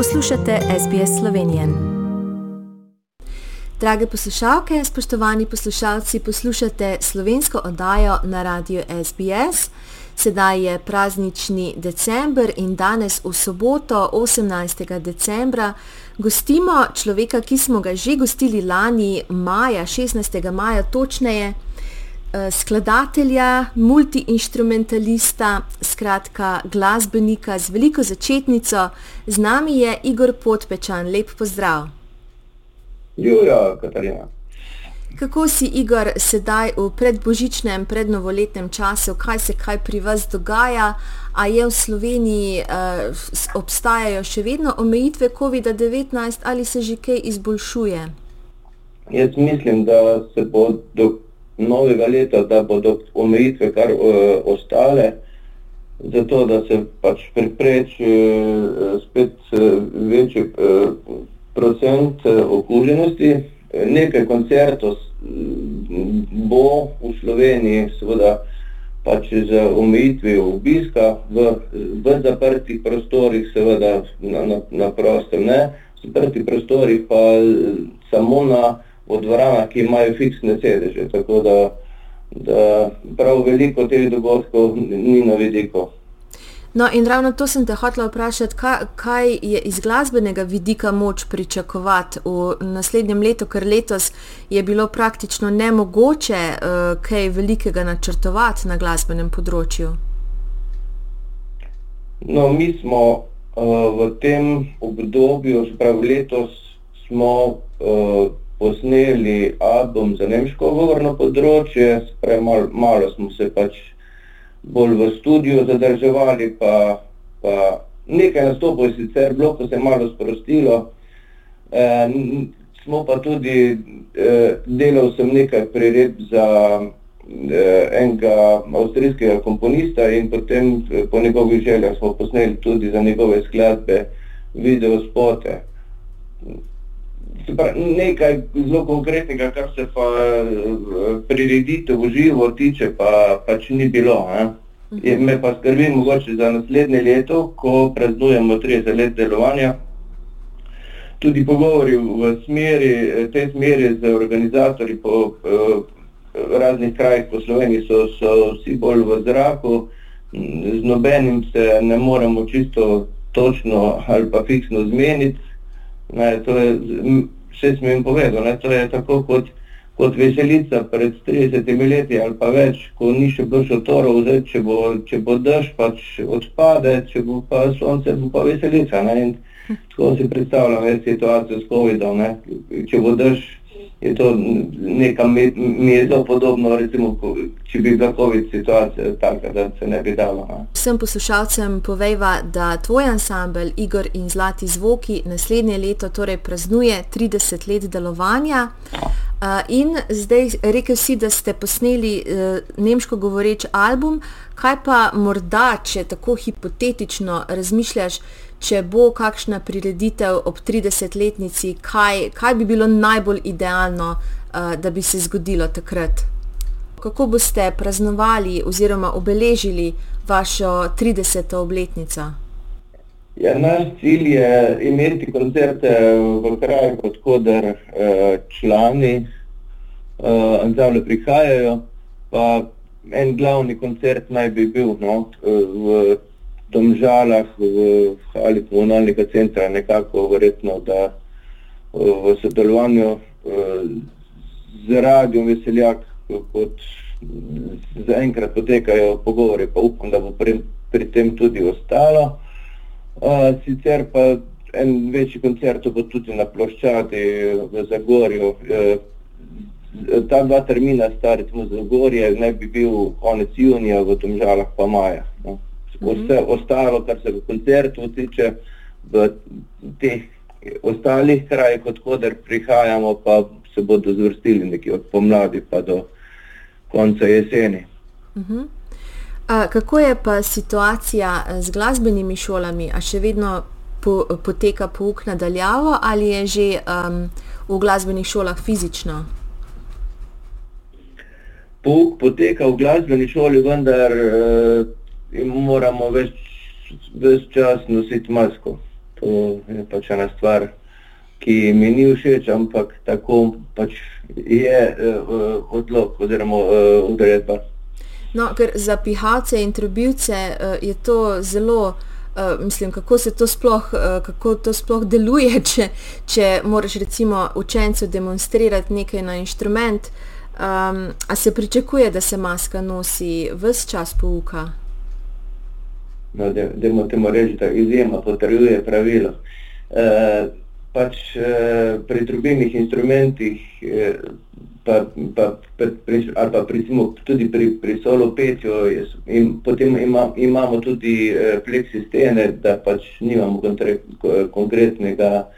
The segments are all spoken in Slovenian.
Poslušate SBS Slovenijo. Drage poslušalke, spoštovani poslušalci, poslušate slovensko oddajo na radiju SBS. Sedaj je praznični december in danes v soboto, 18. decembra, gostimo človeka, ki smo ga že gostili lani, maja, 16. maja, točneje. Eh, skladatelja, multiinstrumentalista, skratka glasbenika z veliko začetnico. Z nami je Igor Podpečan, lep pozdrav. Jujo, Katarina. Kako si, Igor, sedaj v predbožičnem, prednovoletnem času, kaj se kaj pri vas dogaja? A je v Sloveniji uh, obstajajo še vedno omejitve COVID-19 ali se že kaj izboljšuje? Jaz mislim, da se bo do novega leta, da bodo omejitve kar uh, ostale, zato da se pač prepreči uh, spet uh, večji uh, procent uh, okuženosti. Nekaj koncertov bo v Sloveniji, seveda pač z omejitvijo obiska v, v zaprtih prostorih, seveda na, na, na prostem ne, v zaprtih prostorih pa samo na v dvoranah, ki imajo fiksne sedeže. Tako da, da prav veliko teh dogodkov ni na vidiku. No, in ravno to sem te hotel vprašati, kaj, kaj je iz glasbenega vidika moč pričakovati v naslednjem letu, ker letos je bilo praktično nemogoče uh, kaj velikega načrtovati na glasbenem področju. No, mi smo uh, v tem obdobju, sprav letos, smo uh, posneli album za nemško govorno področje, sprej malo, smo se pač bolj v studiu zadrževali, pa, pa nekaj nastopov je sicer bilo, ko se je malo sprostilo. E, smo pa tudi, e, delal sem nekaj priredb za e, enega avstrijskega komponista in potem po njegovih željah smo posneli tudi za njegove skladbe video spote nekaj zelo konkretnega, kar se pa eh, prireditev v živo tiče, pa pač ni bilo. Ne? Je, me pa skrbi mogoče za naslednje leto, ko praznujemo 30 let delovanja. Tudi pogovori v smeri, tej smeri z organizatorji po eh, raznih krajih po Sloveniji so, so vsi bolj v zraku, z nobenim se ne moremo čisto točno ali pa fiksno zmeniti. Ne, to je, še sem jim povedal, ne, to je tako kot, kot veselica pred 30 leti ali pa več, ko ni še bilo šotorov, zdaj, če bo, če bo dež, pač odpade, če bo pa sonce, bo pa veselica. Ne, in tako si predstavljam situacijo s COVID-om, če bo dež, je to nekam, mi je zelo podobno, recimo, če bi bila COVID situacija taka, da se ne bi dalo. Ne. Vsem poslušalcem povejva, da tvoj ansambl Igor in Zlati zvoki naslednje leto torej praznuje 30 let delovanja. Uh, in zdaj rekel si, da ste posneli uh, nemško govoreč album, kaj pa morda, če tako hipotetično razmišljaš, če bo kakšna prireditev ob 30-letnici, kaj, kaj bi bilo najbolj idealno, uh, da bi se zgodilo takrat? Kako boste praznovali oziroma obeležili vašo 30. obletnico? Ja, naš cilj je imeti koncerte v kraju, odkuder uh, člani uh, ansambla prihajajo. Pa en glavni koncert naj bi bil no, v Domžalah, v hali komunalnega centra, nekako verjetno, da v sodelovanju z radijom Veseljak, kot zaenkrat potekajo pogovori, pa upam, da bo pri, pri tem tudi ostalo. Uh, sicer pa en večji koncert bo tudi na ploščadi v Zagorju. Uh, ta dva termina, stari smo Zagorje, ne bi bil konec junija, v Domžalah pa maja. No vse ostalo, kar se v koncertu tiče, v teh ostalih krajih, odkuder prihajamo, pa se bodo zvrstili nekje od pomladi pa do konca jeseni. Uh -huh. A, kako je pa situacija z glasbenimi šolami? A še vedno po, poteka pouk nadaljavo ali je že um, v glasbenih šolah fizično? Pouk poteka v glasbeni šoli, vendar in moramo več, več čas nositi masko. To je pač ena stvar, ki mi ni všeč, ampak tako pač je uh, odlog oziroma uh, odredba. No, ker za pihalce in trubivce uh, je to zelo, uh, mislim, kako se to sploh, uh, kako to sploh deluje, če, če moraš recimo učencu demonstrirati nekaj na inštrument. Um, a se pričakuje, da se maska nosi vse čas pouka? No, da, da moramo reči, da izjema potrjuje pravilo. Uh, pač eh, pri trubilnih instrumentih, eh, pa, pa, pri, ali pa recimo tudi pri, pri solo petju, in potem ima, imamo tudi eh, pleksi stene, da pač nimamo kontre, konkretnega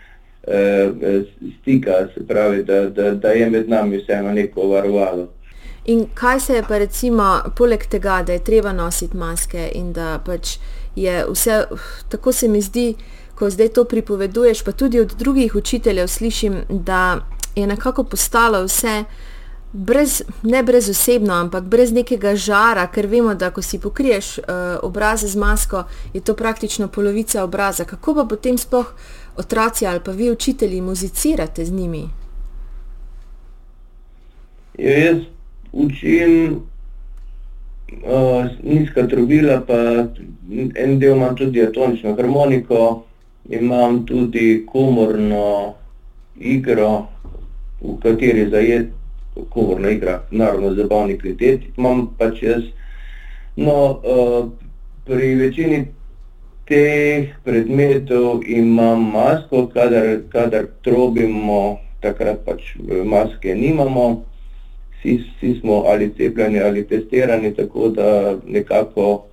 eh, stika, se pravi, da, da, da je med nami vseeno neko varovalo. In kaj se je pa recimo, poleg tega, da je treba nositi maske in da pač je vse, tako se mi zdi, ko zdaj to pripoveduješ, pa tudi od drugih učiteljev slišim, da je nekako postalo vse brez, ne brez osebno, ampak brez nekega žara, ker vemo, da ko si pokriješ uh, obraze z masko, je to praktično polovica obraza. Kako pa potem sploh otroci ali pa vi učitelji muzicirate z njimi? Ja, jaz učim uh, nizka trubila, pa en del imam tudi atonično harmoniko, imam tudi komorno igro, v kateri zajet komorna igra, naravno zabavni kvintet, imam pač jaz. No, uh, pri večini teh predmetov imam masko, kadar, kadar trobimo, takrat pač eh, maske nimamo. Vsi, vsi smo ali cepljeni ali testirani, tako da nekako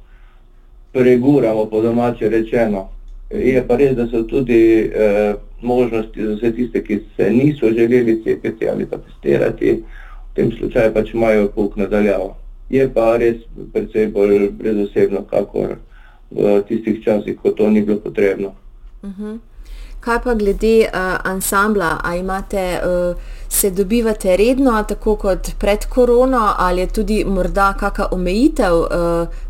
preguramo po domače rečeno. Je pa res, da so tudi eh, možnosti za vse tiste, ki se niso želeli cepiti ali pa testirati, v tem slučaju pač imajo pouk nadaljavo. Je pa res precej bolj brezosebno, kakor v tistih časih, ko to ni bilo potrebno. Uh mhm. -huh. Kaj pa glede uh, ansambla, a imate, uh, se dobivate redno, tako kot pred korono, ali je tudi morda kakšna omejitev uh,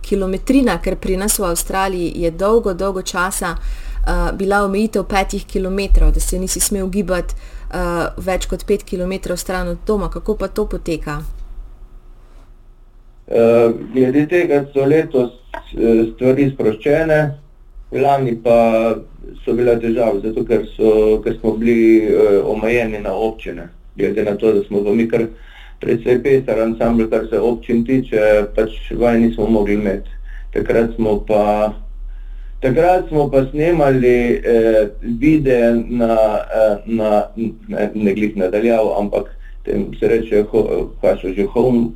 kilometrina, ker pri nas v Avstraliji je dolgo, dolgo časa uh, bila omejitev petih kilometrov, da se nisi smel gibati uh, več kot pet kilometrov stran od doma. Kako pa to poteka? Uh, glede tega so letos stvari sproščene, lani pa so bile težave, zato ker, so, ker smo bili uh, omejeni na občine. Glede na to, da smo mi kar predvsej pester ansambl, kar se občin tiče, pač vaj nismo mogli imeti. Takrat smo pa, takrat smo pa snemali eh, videe na, eh, na ne, ne glih nadaljavo, ampak tem se reče, kaj so že home,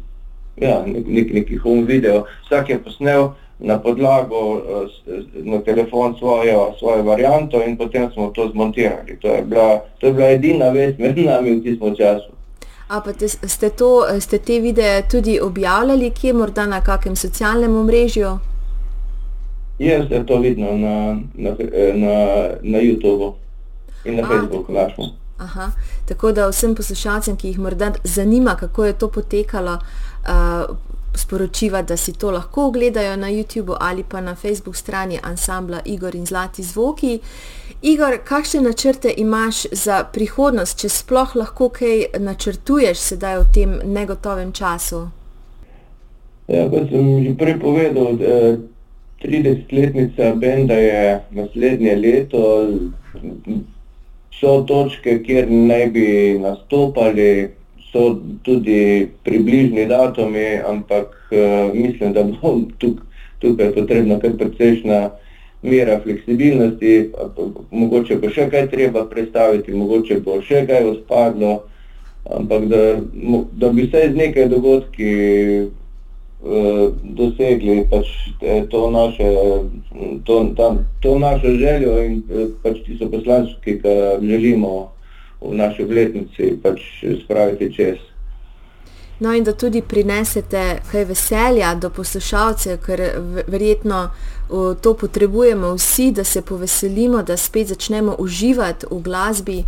ja, nek, neki home video. Vsak je posnel na podlago eh, na telefon svojo, svojo varianto in potem smo to zmontirali. To je bila, to je bila edina vest med nami v tistem času. A pa te, ste, to, ste te videe tudi objavljali, kje morda na kakem socialnem omrežju? Jaz je to vidno na, na, na, na YouTubu in na A, Facebooku našemu. Aha, tako da vsem poslušalcem, ki jih morda zanima, kako je to potekalo, uh, sporočiva, da si to lahko ogledajo na YouTubu ali pa na Facebook strani ansambla Igor in Zlati zvoki. Igor, kakšne načrte imaš za prihodnost, če sploh lahko kaj načrtuješ sedaj v tem negotovem času? Ja, kot sem že prej povedal, 30-letnica benda je naslednje leto. So točke, kjer naj bi nastopali, so tudi približni datumi, ampak uh, mislim, da bo tuk, tukaj potrebna kar precejšna mera fleksibilnosti, mogoče bo še kaj treba predstaviti, mogoče bo še kaj uspadlo, ampak da, da bi se z nekaj dogodki dosegli pač to, naše, to, ta, to našo željo in pač tisto poslanstvo, ki ga želimo v naši obletnici pač spraviti čez. No, in da tudi prinesete kaj veselja do poslušalcev, ker verjetno to potrebujemo vsi, da se poveselimo, da spet začnemo uživati v glasbi.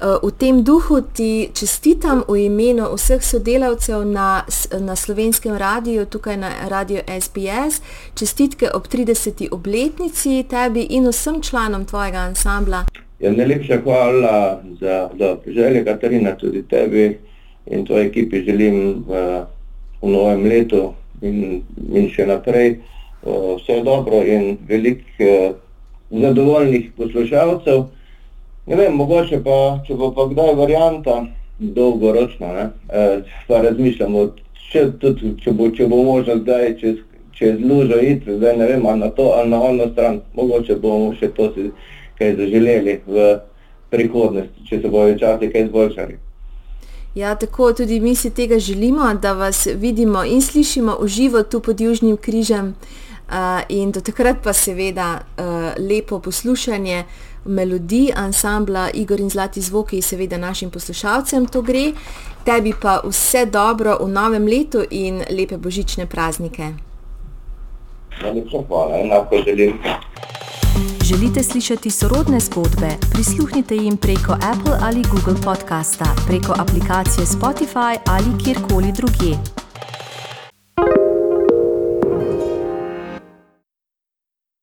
V tem duhu ti čestitam v imenu vseh sodelavcev na, na slovenskem radiju, tukaj na radiju SBS, čestitke ob 30. obletnici tebi in vsem članom tvojega ansambla. Ja, najlepša hvala za, za želje, Katarina, tudi tebi in tvoji ekipi želim v, v novem letu in, in še naprej vse dobro in veliko zadovoljnih poslušalcev. Ne vem, mogoče pa, če bo pa kdaj varianta dolgoročna, ne, e, pa razmišljamo, če, tudi, če, bo, če bo možno zdaj čez, čez lužo iti, zdaj ne vem, ali na to ali na ono stran, mogoče bomo še to si kaj zaželeli v prihodnosti, če se bojo časi kaj izboljšali. Ja, tako tudi mi si tega želimo, da vas vidimo in slišimo v živo tu pod Južnim križem uh, in do takrat pa seveda uh, lepo poslušanje melodij ansambla Igor in Zlati zvoki, seveda našim poslušalcem to gre. Tebi pa vse dobro v novem letu in lepe božične praznike. Želite slišati sorodne zgodbe? Prisluhnite jim preko Apple ali Google podcasta, preko aplikacije Spotify ali kjerkoli drugje.